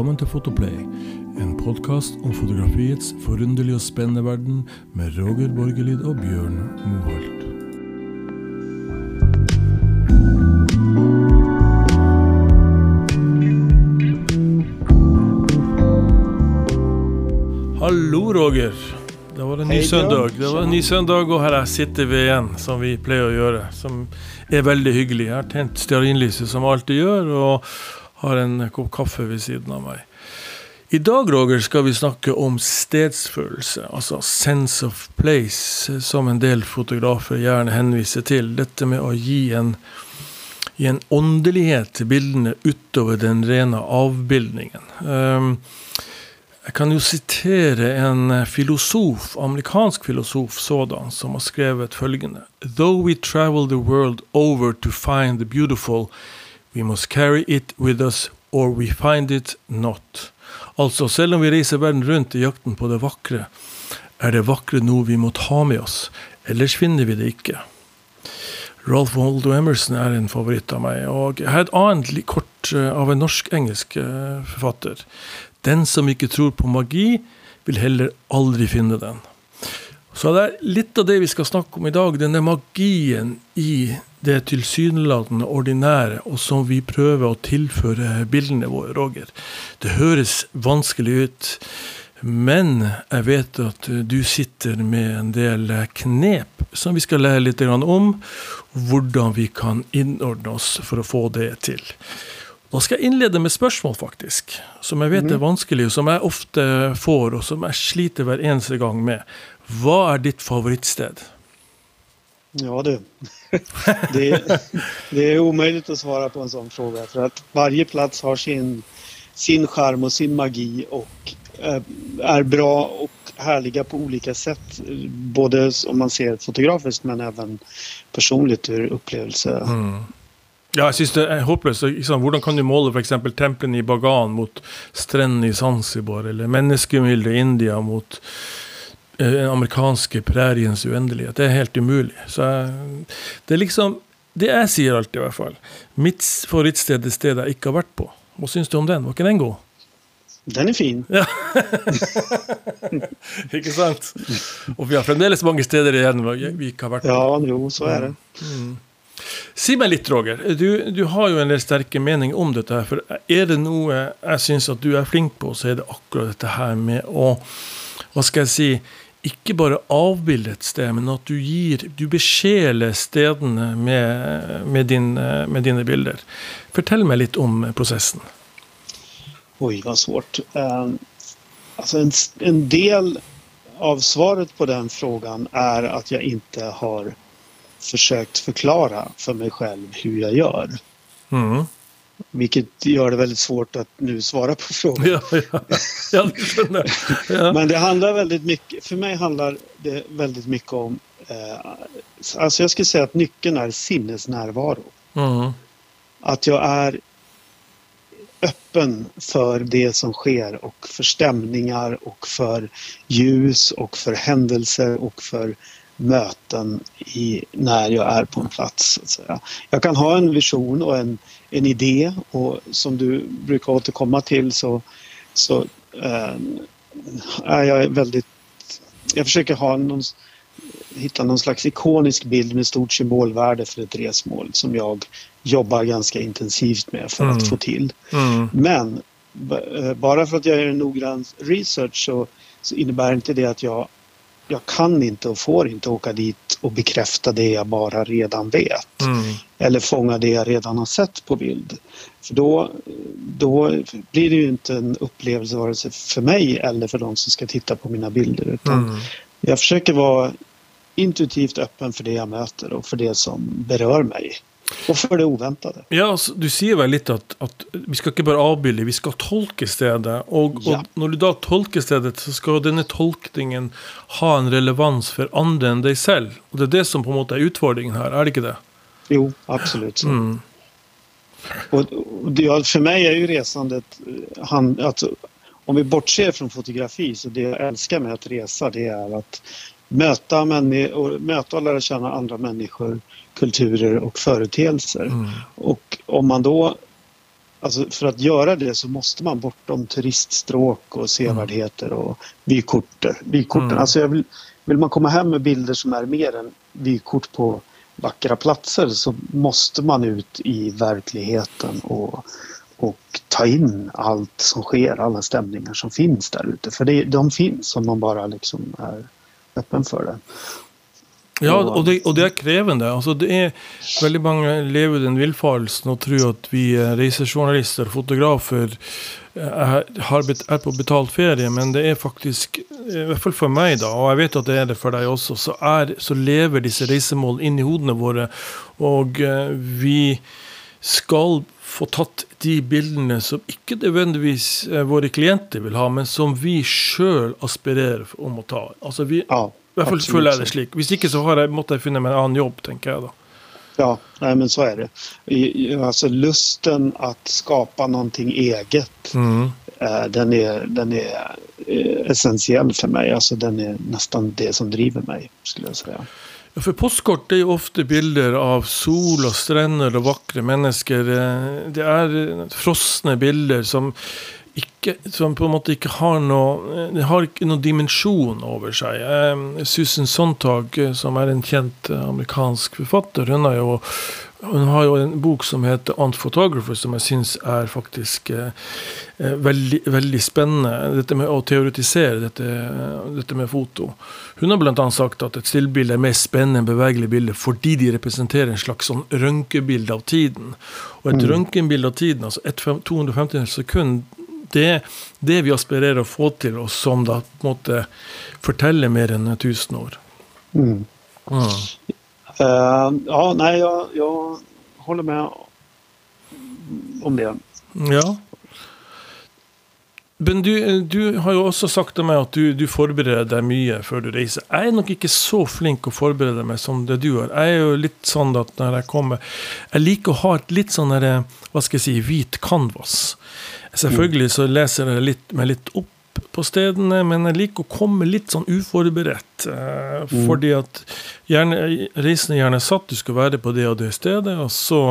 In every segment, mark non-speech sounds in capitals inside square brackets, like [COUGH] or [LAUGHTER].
Velkommen til Fotoplay, en podkast om fotografiets forunderlige og spennende verden med Roger Borgelid og Bjørn Moholt. Hallo, Roger. Det var en ny søndag. Det var en ny søndag, og her sitter vi igjen, som vi pleier å gjøre. Som er veldig hyggelig. Jeg har tent stearinlyset, som alltid gjør, og har en kopp kaffe vid sidan av mig. I dag, Roger, ska vi snacka om stedsfølelse, Alltså, sense of place, som en del fotografer gärna hänvisar till. Detta med att ge en, gi en åndelighet till bilderna utöver den rena avbildningen. Um, kan ju citera en filosof, amerikansk filosof sådan, som har skrivit följande. Though we travel the world over to find the beautiful, we must carry it with us, or we find it not. Altså, selv om vi reiser verden rundt i jakten på det vakre, er det vakre noe vi må ta med oss, ellers finner vi det ikke. Ralph Waldo Emerson er en favoritt av meg. Og jeg har et annet kort eh, av en norsk-engelsk författare. forfatter. Den som ikke tror på magi, vil heller aldri finne den. Så det er litt av det vi skal snakke om i dag. Denne magien i det tilsynelatende ordinære, og som vi prøver å tilføre bildene våre, Roger. Det høres vanskelig ut. Men jeg vet at du sitter med en del knep som vi skal lære litt om. Hvordan vi kan innordne oss for å få det til. Da skal jeg innlede med spørsmål, faktisk. Som jeg vet er vanskelig, og som jeg ofte får, og som jeg sliter hver eneste gang med. Hva er ditt favorittsted? Ja du, [LAUGHS] det, det är omöjligt att svara på en sån fråga för att varje plats har sin, sin charm och sin magi och eh, är bra och härliga på olika sätt. Både om man ser fotografiskt men även personligt ur upplevelse. Mm. Ja, jeg syns det er eh, håpløst. Liksom. Hvordan kan du måle f.eks. templene i Bagan mot strendene i Zanzibar, eller menneskemyldet i India mot den amerikanske præriens uendelighet? Det er helt umulig. Så jeg, det er liksom Det jeg sier alltid, i hvert fall. Mitt favorittsted er det stedet jeg ikke har vært på. Hva syns du om den? Var ikke den god? Den är fin. Ja. [LAUGHS] ikke sant? Og vi har fremdeles mange steder igjen vi ikke har vært på. Ja, jo, så är det. Si meg litt, Roger. Du, du har jo en del sterke meninger om dette. her, for Er det noe jeg syns at du er flink på, så er det akkurat dette her med å Hva skal jeg si Ikke bare avbilde et sted, men at du gir Du besjeler stedene med, med, din, med dine bilder. Fortell meg litt om prosessen. Oj, vad svårt. Eh, Alltså en, en del av svaret på den frågan är att jag inte har försökt förklara för mig själv hur jag gör. Mm. Vilket gör det väldigt svårt att nu svara på frågan. Ja, ja. ja. Men det handlar väldigt mycket, för mig handlar det väldigt mycket om, eh, alltså jag skulle säga att nyckeln är sinnesnärvaro. Mm. Att jag är öppen för det som sker och för stämningar och för ljus och för händelser och för möten i, när jag är på en plats. Så att säga. Jag kan ha en vision och en, en idé och som du brukar återkomma till så, så eh, är jag väldigt... Jag försöker ha någon, hitta någon slags ikonisk bild med stort symbolvärde för ett resmål som jag jobbar ganska intensivt med för Mm. att få till. Mm. Men eh, bara för att jag gör en noggrann research så, så innebär inte det att jag, jag kan inte och får inte åka dit och bekräfta det jag bara redan vet. Mm. Eller fånga det jag redan har sett på bild. För då, då blir det ju inte en upplevelse vare sig för mig eller för de som ska titta på mina bilder. Utan Mm. Jag försöker vara intuitivt öppen för det jag möter och för det som berör mig. Och för det oväntade. Ja, altså, Du sier vel litt at, at vi skal ikke bare avbilde, vi skal tolke stedet. Og, Ja. og når du da tolker stedet, så skal denne tolkningen ha en relevans for andre enn deg selv. Og Det er det som på en måte er utfordringen her, er det ikke det? Jo, absolut. Så. Mm. Och, och det, ja, för mig är ju resandet, eh, han, att, om vi bortser från fotografi, så det jag älskar med att resa det är att möta, möta och lära känna andra människor, kulturer och företeelser. Mm. Och om man då Alltså för att göra det så måste man bortom turiststråk och sevärdheter och vykorter. vykorten. Mm. Alltså jag vill, vill man komma hem med bilder som är mer än vykort på vackra platser så måste man ut i verkligheten och, och ta in allt som sker, alla stämningar som finns där ute. För det, de finns om man bara liksom är öppen för det. Ja, og det, og det er krevende. Altså, det er Veldig mange lever den villfarelsen og tror at vi eh, reisejournalister og fotografer eh, er, har bet, er på betalt ferie, men det er faktisk, i hvert fall for meg, da, og jeg vet at det er det for deg også, så, er, så lever disse reisemål inni hodene våre. Og eh, vi skal få tatt de bildene som ikke nødvendigvis eh, våre klienter vil ha, men som vi sjøl aspirerer om å ta. Altså vi, Ja, i hvert fall føler jeg så. det slik. Hvis ikke så har jeg, måtte jeg funnet meg en annen jobb, tenker jeg da. Ja, nej, men så är det. Alltså lusten att skapa någonting eget, Mm. eh, den är, den är eh, essentiell för mig. Alltså den är nästan det som driver mig, skulle jag säga. För postkort är ju ofta bilder av sol och stränder och vackra människor. Eh, det är eh, bilder som, ikke, som på något sätt inte har någon eh, Det har någon dimension över sig. Eh, Susan Sontag, som är en känd amerikansk författare, hon har ju hun har jo en bok som heter On Photographer, som jeg syns er faktisk eh, eh, veldig, veldig spennende. Dette med å teoretisere dette, dette med foto. Hun har bl.a. sagt at et stillbilde er mer spennende enn bevegelig bilde fordi de representerer en slags sånn røntgenbilde av tiden. Og et Mm. røntgenbilde av tiden, fem- 250 sekund, det er det vi aspirerer å få til, og som en måte forteller mer enn 1000 år. Mm. Mm. Eh, ja, nej, jag, jag håller med om det. Ja. Men du, du har jo også sagt til meg at du, du forbereder deg mye før du reiser. Jeg er nok ikke så flink å forberede meg som det du är. Jeg er jo litt sånn at når jeg kommer Jeg liker å ha et litt sånn der, hva skal jeg si, hvit canvas. Selvfølgelig så leser jeg litt, meg litt opp på stedene, men jeg liker å komme litt sånn uforberedt. Eh, Fordi at gjerne, reisen er gjerne satt, du skal være på det og det stedet, og så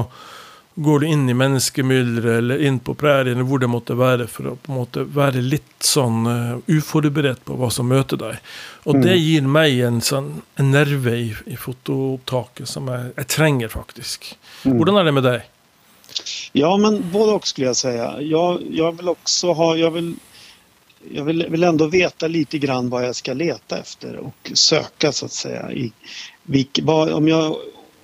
går du inn i menneskemylderet eller inn på prærien eller hvor det måtte være, for å på en måte være litt sånn eh, uforberedt på hva som møter deg. Og det gir meg en sånn en nerve i, i fotoopptaket som jeg, jeg trenger, faktisk. Hvordan er det med deg? Ja, men både och skulle jag säga. Jag, jag vill också ha... Jag vill, jag vill, vill ändå veta lite grann vad jag ska leta efter och söka så att säga. I, vilk, vad, om jag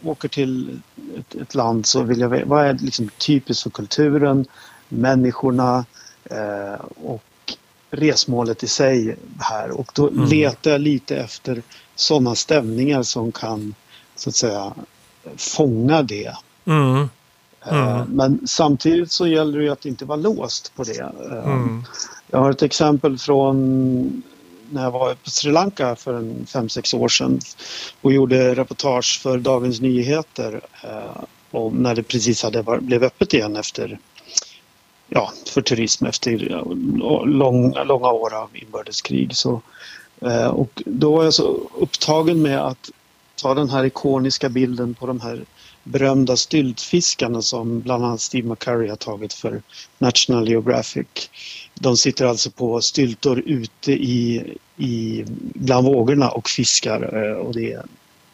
åker till ett, ett land så vill jag veta vad är liksom typiskt för kulturen, människorna eh, och resmålet i sig här. Och då Mm. letar jag lite efter sådana stämningar som kan så att säga fånga det. Mm. Eh, Mm. Men samtidigt så gäller det ju att inte vara låst på det. Eh, Mm. Jag har ett exempel från när jag var på Sri Lanka för en fem sex år sedan och gjorde reportage för Dagens Nyheter eh, om när det precis hade var, blev öppet igen efter ja, för turism efter lång, långa år av inbördeskrig. Så, eh, och då var jag så upptagen med att ta den här ikoniska bilden på de här berömda styltfiskarna som bland annat Steve McCurry har tagit för National Geographic. De sitter alltså på styltor ute i, i, bland vågorna och fiskar eh, och det är en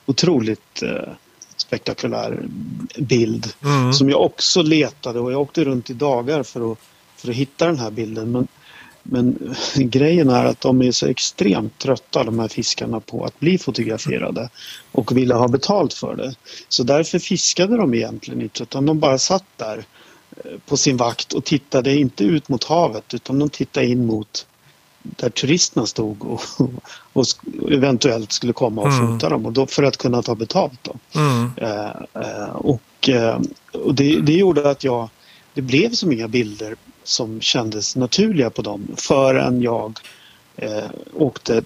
otroligt eh, spektakulär bild Mm. som jag också letade och jag åkte runt i dagar för att, för att hitta den här bilden. Men, men [LAUGHS] grejen är att de är så extremt trötta de här fiskarna på att bli fotograferade och ville ha betalt för det. Så därför fiskade de egentligen inte utan de bara satt där eh, på sin vakt och tittade inte ut mot havet utan de tittade in mot där turisterna stod och, [LAUGHS] och eventuellt skulle komma och Mm. fota dem och då, för att kunna ta betalt. Då. Mm. Eh, eh, och eh, och det, det gjorde att jag, det blev som inga bilder som kändes naturliga på dem förrän jag eh, åkte,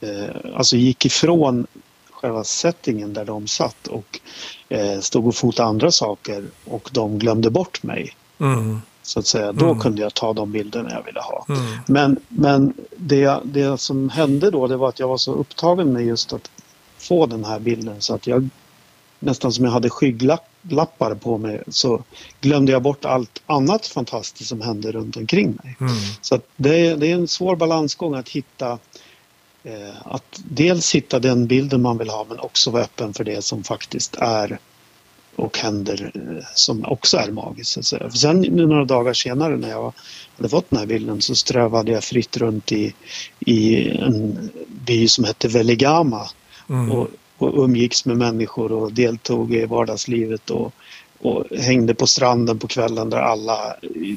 eh, alltså gick ifrån själva settingen där de satt och eh, stod och fotade andra saker och de glömde bort mig. Mm. Så att säga. Då Mm. kunde jag ta de bilderna jag ville ha. Mm. Men, men det, det som hände då det var att jag var så upptagen med just att få den här bilden så att jag nästan som jag hade skygglappar på mig så glömde jag bort allt annat fantastiskt som hände runt omkring mig. Mm. Så det, är, det är en svår balansgång att hitta eh, att dels hitta den bilden man vill ha men också vara öppen för det som faktiskt är och händer eh, som också är magiskt. Så sen några dagar senare när jag hade fått den här bilden så strövade jag fritt runt i, i en by som hette Veligama Mm. och, och umgicks med människor och deltog i vardagslivet och, och hängde på stranden på kvällen där alla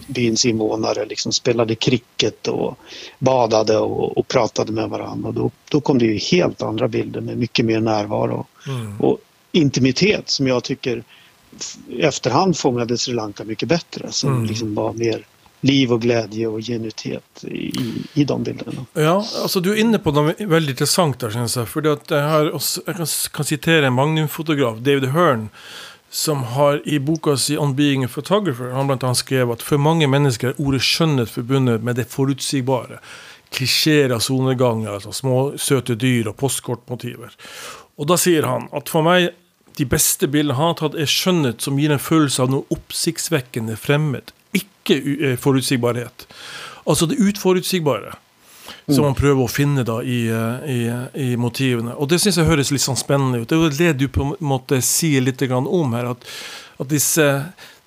byns invånare liksom spelade cricket och badade och, och pratade med varandra. Och då, då kom det ju helt andra bilder med mycket mer närvaro Mm. och intimitet som jag tycker i efterhand fångade Sri Lanka mycket bättre. Som Mm. liksom var mer liv och glädje och genuitet i, i de bilderna. Ja, alltså du är inne på något väldigt intressant där. synes jeg. Fordi att jag, har jag kan, kan citera en magnumfotograf, David Hearn, som har i boken si 'On Being a Photographer' han bland annat skrev att för många människor är ordet skönhet förbundet med det förutsägbara. Klichéer, av solnedgångar, alltså små söta dyr och postkortmotiver. Och då säger han att för mig, de bästa bilderna han har tagit är skönhet som ger en känsla av något uppsiktsväckande främmande, Ikke eh, forutsigbarhet. Altså det utforutsigbare. Som man prøver å finne da i, eh, i, i motivene. Og det syns jeg høres litt sånn spennende ut. Det er jo det du på en måte sier litt om her. At, at disse,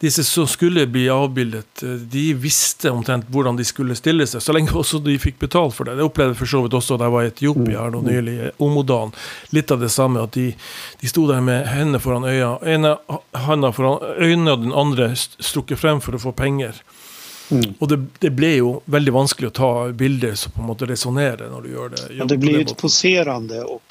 disse som skulle bli avbildet, eh, de visste omtrent hvordan de skulle stille seg. Så lenge også de fikk betalt for det. Det opplevde for så vidt også da jeg var i Etiopia her nå nylig. eh, Omodan. Litt av det samme. At de, de sto der med hendene foran øya. ene handa foran øynene, og den andre st- strukket frem for å få penger. Mm. Og det, det ble jo veldig vanskelig å ta bilder som på en måte resonnerer når du gjør det. Ja, det blir ett poserande och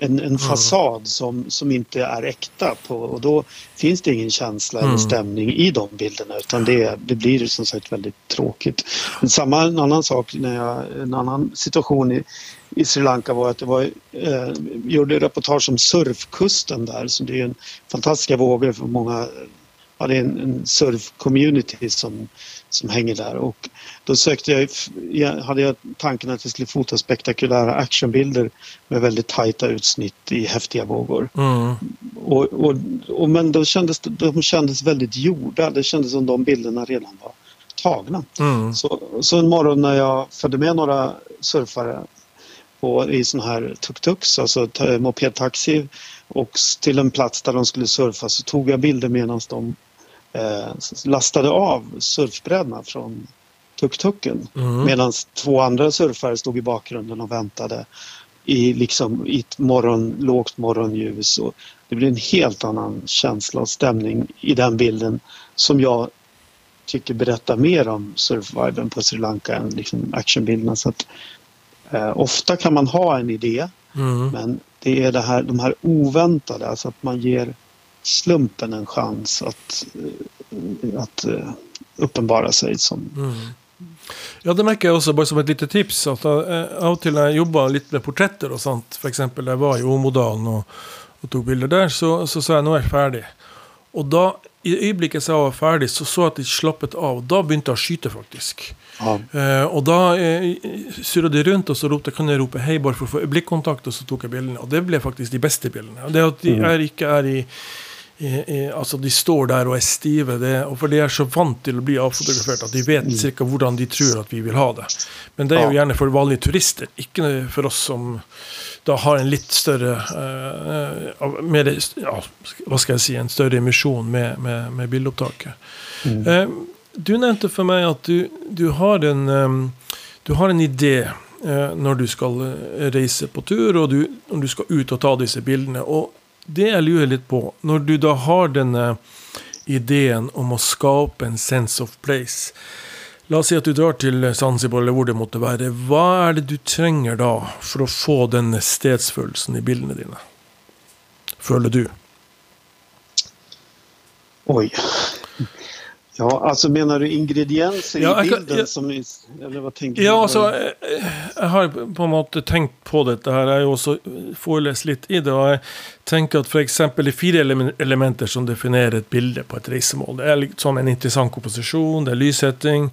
en, en fasad som, som inte är äkta. På, och då finns det ingen känsla Mm. eller stämning i de bilderna utan det, det blir som sagt väldigt tråkigt. Men samma en annan sak, när jag, en annan situation i, i Sri Lanka var att det var, eh, gjorde reportage om surfkusten där. Så det är en fantastiska vågor för många ja, det är en, en surf-community som, som hänger där. Och då sökte jag, jag, hade jag tanken att jag skulle fota spektakulära actionbilder med väldigt tajta utsnitt i häftiga vågor. Mm. Och, och, och, men då kändes, de kändes väldigt gjorda. Det kändes som de bilderna redan var tagna. Mm. Så, så en morgon när jag följde med några surfare på, i sån här tuk-tuks, alltså ta- mopedtaxi och till en plats där de skulle surfa så tog jag bilder medan de eh, lastade av surfbrädorna från tuk-tuken. Mm. Medan två andra surfare stod i bakgrunden och väntade i, liksom, i ett morgon, lågt morgonljus. Och det blir en helt annan känsla och stämning i den bilden som jag tycker berättar mer om surfviben på Sri Lanka än liksom actionbilderna. Så att, eh, ofta kan man ha en idé Mm. men det är det här, de här oväntade, alltså att man ger slumpen en chans att, eh, att eh, uppenbara sig som Mm. Ja, det merker jeg også, bare som et lite tips. at eh, Av og til når jeg jobba litt med portretter og sånt, f.eks. da jeg var i Åmodalen og, og tok bilder der, så, så sa jeg nå er jeg ferdig. Og da, i det øyeblikket jeg var ferdig, så så jeg at de slappet av. Da begynte jeg å skyte, faktisk. ja, Eh, og da eh, surra de rundt, og så ropte jeg kan jeg rope hei bare for å få blikkontakt, og så tok jeg bildene. Og det ble faktisk de beste bildene. Og Det at de Mm. er ikke er i, i, i Altså, de står der og er stive, det, og for de er så vant til å bli avfotografert at de vet cirka hvordan de tror at vi vil ha det. Men det er jo Ja. gjerne for vanlige turister, ikke for oss som da har en litt større eh, av- mer, ja, Hva skal jeg si En større emisjon med, med, med bildeopptaket. Mm. Eh, du nevnte for meg at du, du, har, en, em, du har en idé eh, når du skal eh, reise på tur, og du, når du skal ut og ta disse bildene. Og det jeg lurer litt på, når du da har denne ideen om å skape en sense of place La oss si at du drar til Zanzibar, eller hvor det måtte være. Hva er det du trenger da for å få denne stedsfølelsen i bildene dine? Føler du? Oj. Ja, alltså menar du ingredienser Ja, i jag bilden jag- som... Eller vad tänker Ja, du? altså, jeg, jeg har på en måte tenkt på dette her. Jeg har jo også forelest litt i det. Og jeg tenker at f.eks. det er fire ele- elementer som definerer et bilde på et reisemål. Det litt sånn en interessant komposisjon, det er lyssetting,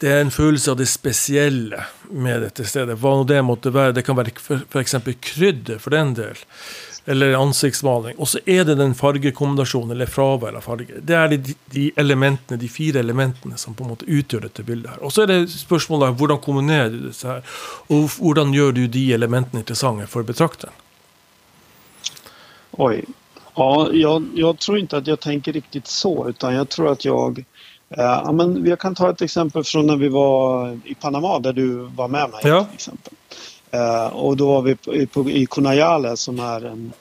det er en følelse av det spesielle med dette stedet. Hva nå det måtte være. Det kan være f.eks. krydder, for den del. Eller ansiktsmaling. Og så er det den fargekombinasjonen, eller fravær av farge. Det er de, de, elementene, de fire elementene som på en måte utgjør dette bildet. her. Og så er det spørsmålet hvordan kombinerer du disse her? Og hvordan gjør du de elementene interessante for betrakteren? Oj. Ja, jag, jag, tror inte att jag tänker riktigt så utan jag tror att jag eh, men jag kan ta ett exempel från när vi var i Panama där du var med mig. Ja. Till exempel. Eh, och då var vi på, på, i Kunayale som är en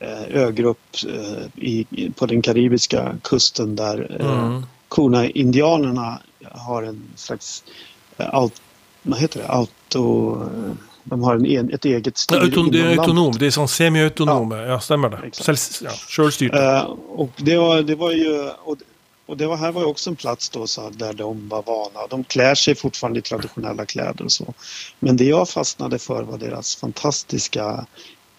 eh, ögrupp eh, i, på den karibiska kusten där Mm. Kuna-indianerna har en slags aut, vad heter det? auto... De har en, ett eget styre Auton, det landet. autonom. Det er sånn semi-autonome. Ja. stemmer det. Exakt. Ja, Sjølstyrte. Eh, och det var, det var ju... Och, och det var, här var ju också en plats då så där de var vana. De klär sig fortfarande i traditionella kläder och så. Men det jag fastnade för var deras fantastiska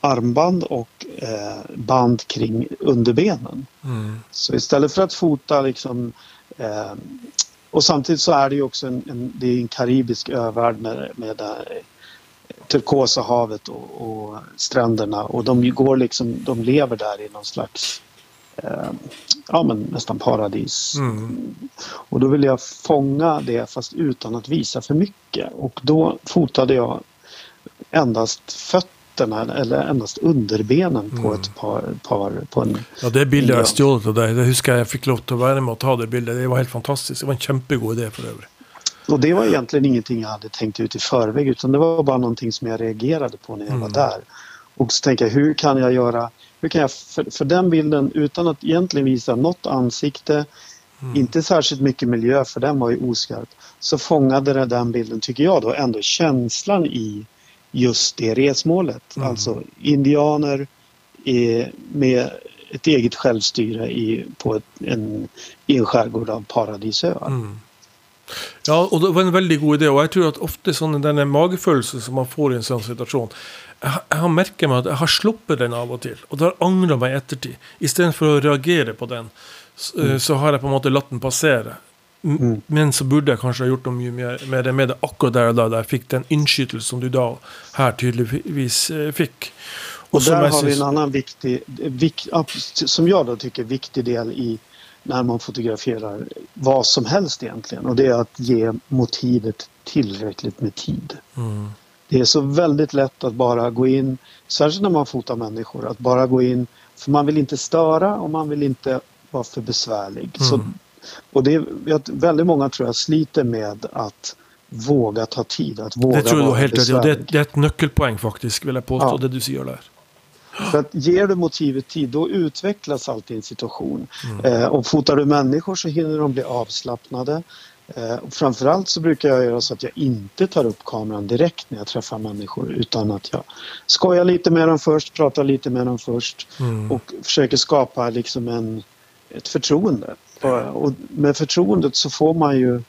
armband och eh, band kring underbenen. Mm. Så istället för att fota liksom eh, och samtidigt så är det ju också en, en, det är en karibisk övärld med, med det här turkosa havet och, och stränderna och de går liksom, de lever där i någon slags eh, ja men nästan paradis. Mm. Och då ville jag fånga det fast utan att visa för mycket och då fotade jag endast fötterna eller endast underbenen på Mm. ett par, par på en Ja, det bildet har Ja. jeg stjålet av deg. Det husker jeg jeg fikk lov å være med og ta det bildet. Det var helt fantastisk. Det var en kjempegod idé for øvrig. Och det var egentligen ingenting jag hade tänkt ut i förväg utan det var bara någonting som jag reagerade på när jag Mm. var där. Och så tänkte jag, hur kan jag göra, hur kan jag för, för den bilden utan att egentligen visa något ansikte, Mm. inte särskilt mycket miljö för den var ju oskarp, så fångade den bilden, tycker jag då, ändå känslan i just det resmålet. Mm. Alltså indianer med ett eget självstyre i, på ett, en, i en skärgård av paradisöar. Mm. Ja, og det var en veldig god idé. Og jeg tror at ofte sånn denne magefølelsen som man får i en sånn situasjon Jeg, har- jeg har merket meg at jeg har sluppet den av og til, og det har angra meg i ettertid. Istedenfor å reagere på den, så, Mm. så har jeg på en måte latt den passere. Mm. Men så burde jeg kanskje ha gjort noe mye mer med det, med det akkurat der og da, da jeg fikk den innskytelsen som du da her tydeligvis eh, fikk. Och som där har vi en annan viktig, vik, som jag då tycker viktig del i när man fotograferar vad som helst egentligen och det är att ge motivet tillräckligt med tid. Mm. Det är så väldigt lätt att bara gå in, särskilt när man fotar människor, att bara gå in för man vill inte störa och man vill inte vara för besvärlig. Så, Mm. och det är, jag- väldigt många tror jag sliter med att våga ta tid, att våga Det tror har vara helt besvärlig. Det, det er et nøkkelpoeng, faktisk, vil jeg påstå, Ja. det du sier der. För att ger du motivet tid då utvecklas alltid en situation. Mm. Eh, och fotar du människor så hinner de bli avslappnade. Eh, och framförallt så brukar jag göra så att jag inte tar upp kameran direkt när jag träffar människor utan att jag skojar lite med dem först, pratar lite med dem först Mm. och försöker skapa liksom en, ett förtroende. Och, med förtroendet så får man ju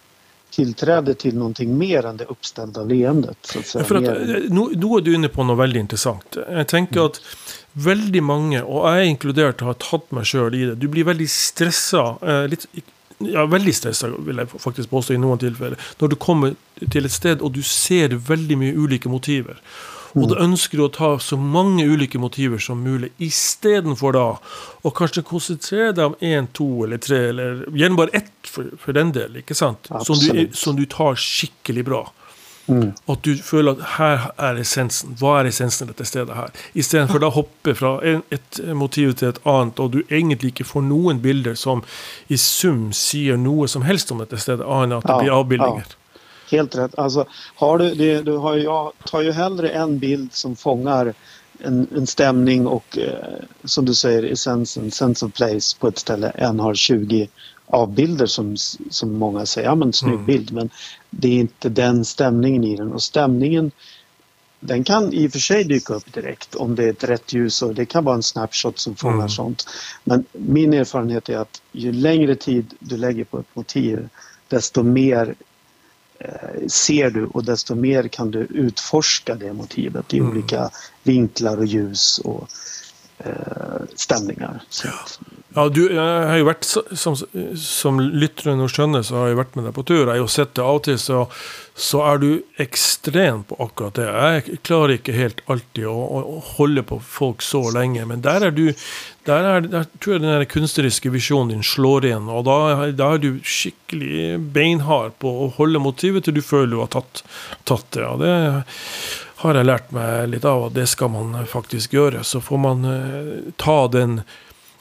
tillträde till någonting mer än det uppställda leendet. Så att säga. Ja, For at, Mer- eh, nå, nå er du inne på noe veldig interessant. Jeg tenker at veldig mange, og jeg inkludert, har tatt meg sjøl i det. Du blir veldig stressa. Eh, litt, ja, veldig stressa, vil jeg faktisk påstå i noen tilfeller. Når du kommer til et sted og du ser veldig mye ulike motiver. Og da ønsker du å ta så mange ulike motiver som mulig, istedenfor da å kanskje konsentrere deg om én, to eller tre, eller gjerne bare ett for, for den del, ikke sant? Som du, som du tar skikkelig bra. Mm. At du føler at her er essensen. Hva er essensen i dette stedet her? Istedenfor å hoppe fra en, et motiv til et annet, og du egentlig ikke får noen bilder som i sum sier noe som helst om dette stedet, annet enn at det Ja, blir avbildninger. Helt rätt. Alltså, har du, det, du har, jag tar ju hellre en bild som fångar en, en stämning och eh, som du säger essensen, sense of place på ett ställe än har 20 avbilder som, som många säger, ja men snygg Mm. bild men det är inte den stämningen i den och stämningen den kan i och för sig dyka upp direkt om det är ett rätt ljus och det kan vara en snapshot som fångar Mm. sånt. Men min erfarenhet är att ju längre tid du lägger på ett motiv desto mer eh, ser du och desto mer kan du utforska det motivet i Mm. olika vinklar och ljus och eh, stämningar. Så, Ja, du, jeg har jo vært, som, som lytterne nå skjønner, så har jeg vært med deg på tur. Jeg har jo sett det av og til, så, så er du ekstrem på akkurat det. Jeg klarer ikke helt alltid å, å holde på folk så lenge, men der er du der, er, der tror jeg den der kunstneriske visjonen din slår igjen. Og da, da, er du skikkelig beinhard på å holde motivet til du føler du har tatt, tatt det. Og det har jeg lært meg litt av, at det skal man faktisk gjøre. Så får man uh, ta den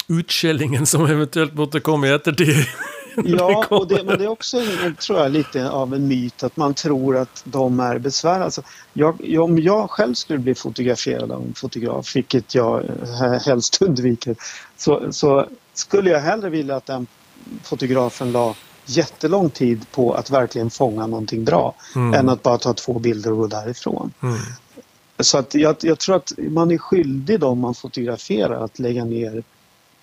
utskjellingen som eventuellt måtte komme i ettertid. [LAUGHS] ja, och det, men det är också tror jag, lite av en myt att man tror att de är besvärliga. Alltså, jag, om jag själv skulle bli fotograferad av en fotograf, vilket jag eh, helst undviker, så, så skulle jag hellre vilja att den fotografen la jättelång tid på att verkligen fånga någonting bra mm. än att bara ta två bilder och gå därifrån. Mm. Så att jag, jag, tror att man är skyldig dem man fotograferar att lägga ner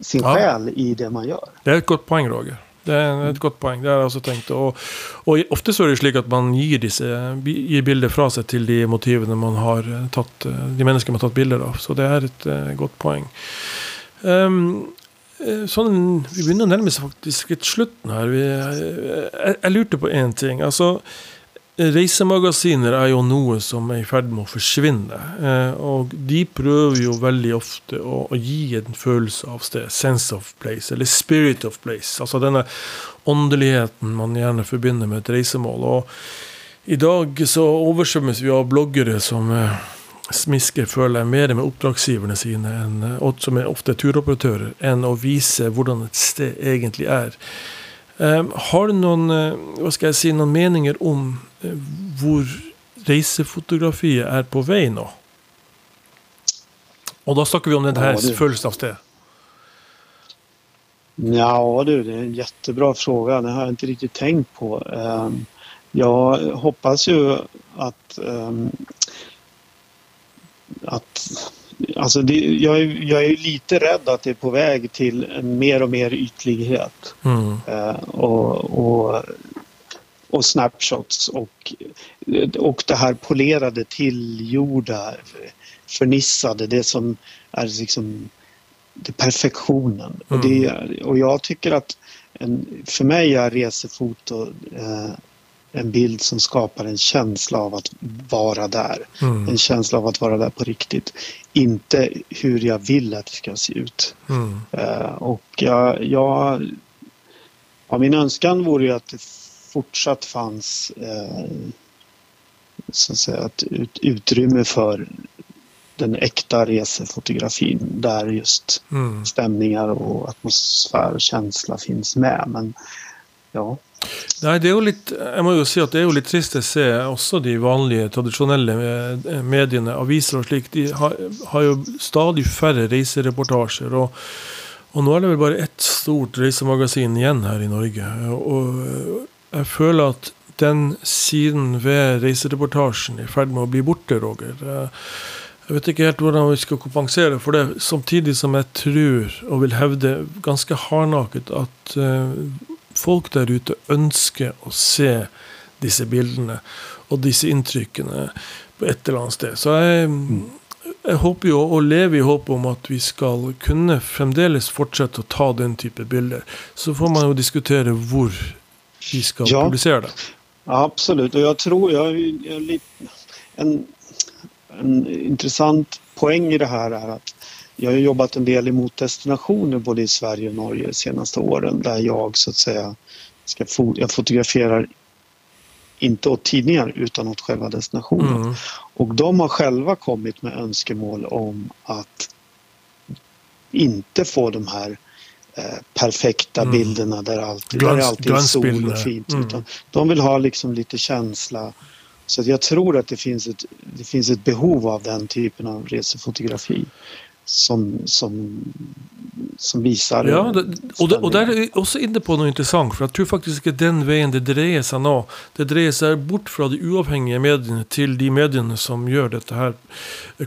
sin ja. själ i det man gör. Det är ett gott poäng Roger. Det er et godt poeng. Det har jeg også tenkt. Og, og, ofte så er det slik at man gir, disse, gir bilder fra seg til de motivene man har tatt, de menneskene man har tatt bilder av. Så det er et uh, godt poeng. Um, sånn, vi begynner å nærme oss faktisk litt slutten her. Vi, jeg, jeg, lurte på én ting. Altså, Reisemagasiner er jo noe som er i ferd med å forsvinne. Eh, og de prøver jo veldig ofte å, å, gi en følelse av sted. Sense of place, eller spirit of place. Altså denne åndeligheten man gjerne forbinder med et reisemål. Og i dag så oversvømmes vi av bloggere som eh, smisker, føler jeg, mer med oppdragsgiverne sine, enn, eh, som er ofte turoperatører, enn å vise hvordan et sted egentlig er. Um, har du noen, hva skal jeg si, noen meninger om hvor reisefotografiet er på vei nå? Och då snackar vi om den här ja, følelsen av. Ja du, det är en jättebra fråga. Det har jag inte riktigt tänkt på. Ehm, jag hoppas ju att, ehm, att Alltså det, jag, är, jag är lite rädd att det är på väg till mer och mer ytlighet. Mm. Uh, och, och, och, snapshots och, och det här polerade, tillgjorda, förnissade, det som är liksom det perfektionen. Mm. Och, det, och jag tycker att en, för mig är resefoto uh, en bild som skapar en känsla av att vara där. Mm. En känsla av att vara där på riktigt. Inte hur jag vill att det ska se ut. Mm. Uh, och jag, jag, ja, min önskan vore ju att det fortsatt fanns uh, så att säga, ett ut, utrymme för den äkta resefotografin där just mm. stämningar och atmosfär och känsla finns med. Men ja, Nei, det er jo litt Jeg må jo si at det er jo litt trist å se også de vanlige, tradisjonelle eh, mediene, aviser og slik, de har, har jo stadig færre reisereportasjer. Og, og, nå er det vel bare ett stort reisemagasin igjen her i Norge. Og eh, jeg føler at den siden ved reisereportasjen er i ferd med å bli borte, Roger. Eh, jeg vet ikke helt hvordan vi skal kompensere for det, samtidig som jeg tror, og vil hevde ganske hardnaket, at uh, folk der ute ønsker å se disse bildene og disse inntrykkene på et eller annet sted. Så jeg, jeg håper jo og lever i håp om at vi skal kunne fremdeles fortsette å ta den type bilder. Så får man jo diskutere hvor vi skal ja, publisere det. Absolut, och jag tror jag, jag, en, en intressant poäng i det här är att jag har jobbat en del emot destinationer både i Sverige och Norge de senaste åren där jag så att säga ska fot jag fotograferar inte åt tidningar utan åt själva destinationen. Mm. Och de har själva kommit med önskemål om att inte få de här eh, perfekta mm. bilderna där, alltid, Glans, där alltid är sol och fint. Mm. Utan de vill ha liksom lite känsla. Så jag tror att det finns, ett, det finns ett behov av den typen av resefotografi som, som, som visar Ja, det, och, det, och där är vi också inne på något intressant. För jag tror faktiskt att den vägen det dreier sig nå. Det dreier sig bort från de oavhängiga medierna till de medierna som gör detta här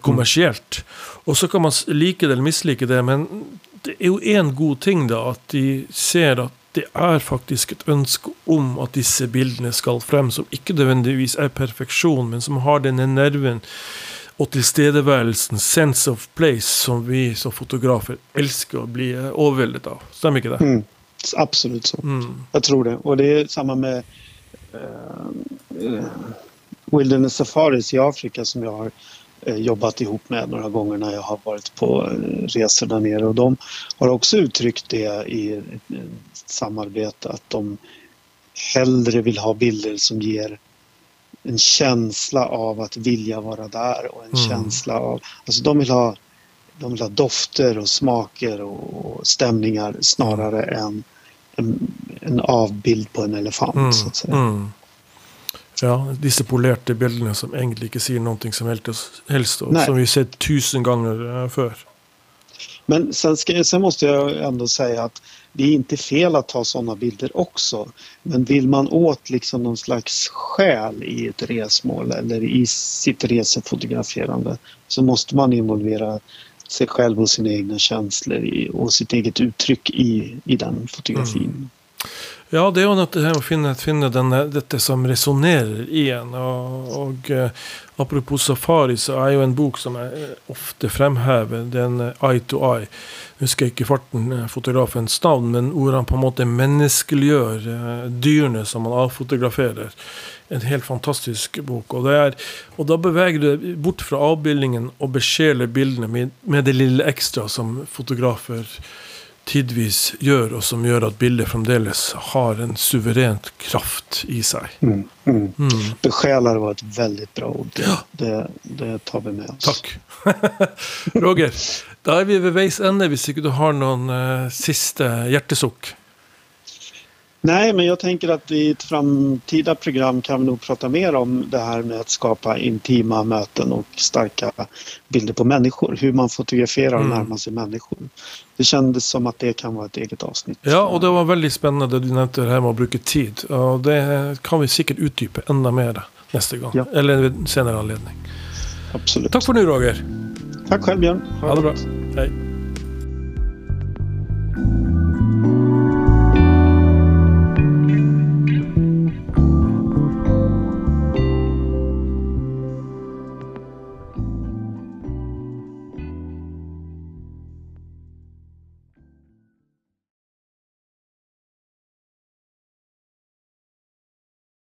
kommersiellt. Mm. Och så kan man like det eller mislike det. Men det är ju en god ting då att de ser att det är faktiskt ett ønske om att dessa bilderna ska fram, som inte nödvändigtvis är perfektion, men som har den nerven og tilstedeværelsen, sense of place, som vi som fotografer elsker å bli overveldet av. Stemmer ikke det? Mm. Absolut så. Mm. Jag tror det. Och det är samma med eh, Wilderness Safaris i Afrika som jag har eh, jobbat ihop med några gånger när jag har varit på resor där nere. Och de har också uttryckt det i ett samarbete att de hellre vill ha bilder som ger en känsla av att vilja vara där och en Mm. känsla av... Alltså de vill ha de vill ha dofter och smaker och, stämningar snarare än en, en avbild på en elefant. Mm. Så att säga. Mm. Ja, disse polerte bildene som egentlig ikke sier noe som helst, helst og som vi har sett tusen ganger eh, før. Men sen, ska, sen måste jag ändå säga att det är inte fel att ta sådana bilder också. Men vill man åt liksom någon slags själ i ett resmål eller i sitt resefotograferande så måste man involvera sig själv och sina egna känslor i, och sitt eget uttryck i, i den fotografin. Mm. Ja, det er jo det här å finne, finne denne, dette som resonnerer i en. Og, og eh, apropos safari, så er jo en bok som jeg eh, ofte fremhever, den eh, Eye to Eye. Jeg husker ikke farten eh, fotografens navn, men hvor på en måte menneskeliggjør eh, dyrene som man avfotograferer. En helt fantastisk bok. Og, det er, og da beveger du deg bort fra avbildningen og besjeler bildene med, med det lille ekstra som fotografer tidvis gjør, og som gjør at bildet fremdeles har en suverent kraft i seg. Mm, mm. Mm. Besjälare var ett väldigt bra ord. Det, Ja. det, det tar vi med oss. Takk. [LAUGHS] Roger, da er vi ved veis ende, hvis ikke du har noen eh, siste hjertesukk. Nej, men jag tänker att i ett framtida program kan vi nog prata mer om det här med att skapa intima möten och starka bilder på människor. Hur man fotograferar och Mm. närmar sig människor. Det kändes som att det kan vara ett eget avsnitt. Ja, og det var veldig spennende det du nevnte her med å bruke tid. Og det kan vi sikkert utdype enda mer neste gang. Ja. Eller ved en senere anledning. Absolut. Takk for nå, Roger. Tack själv Björn. Ha det bra. Hei.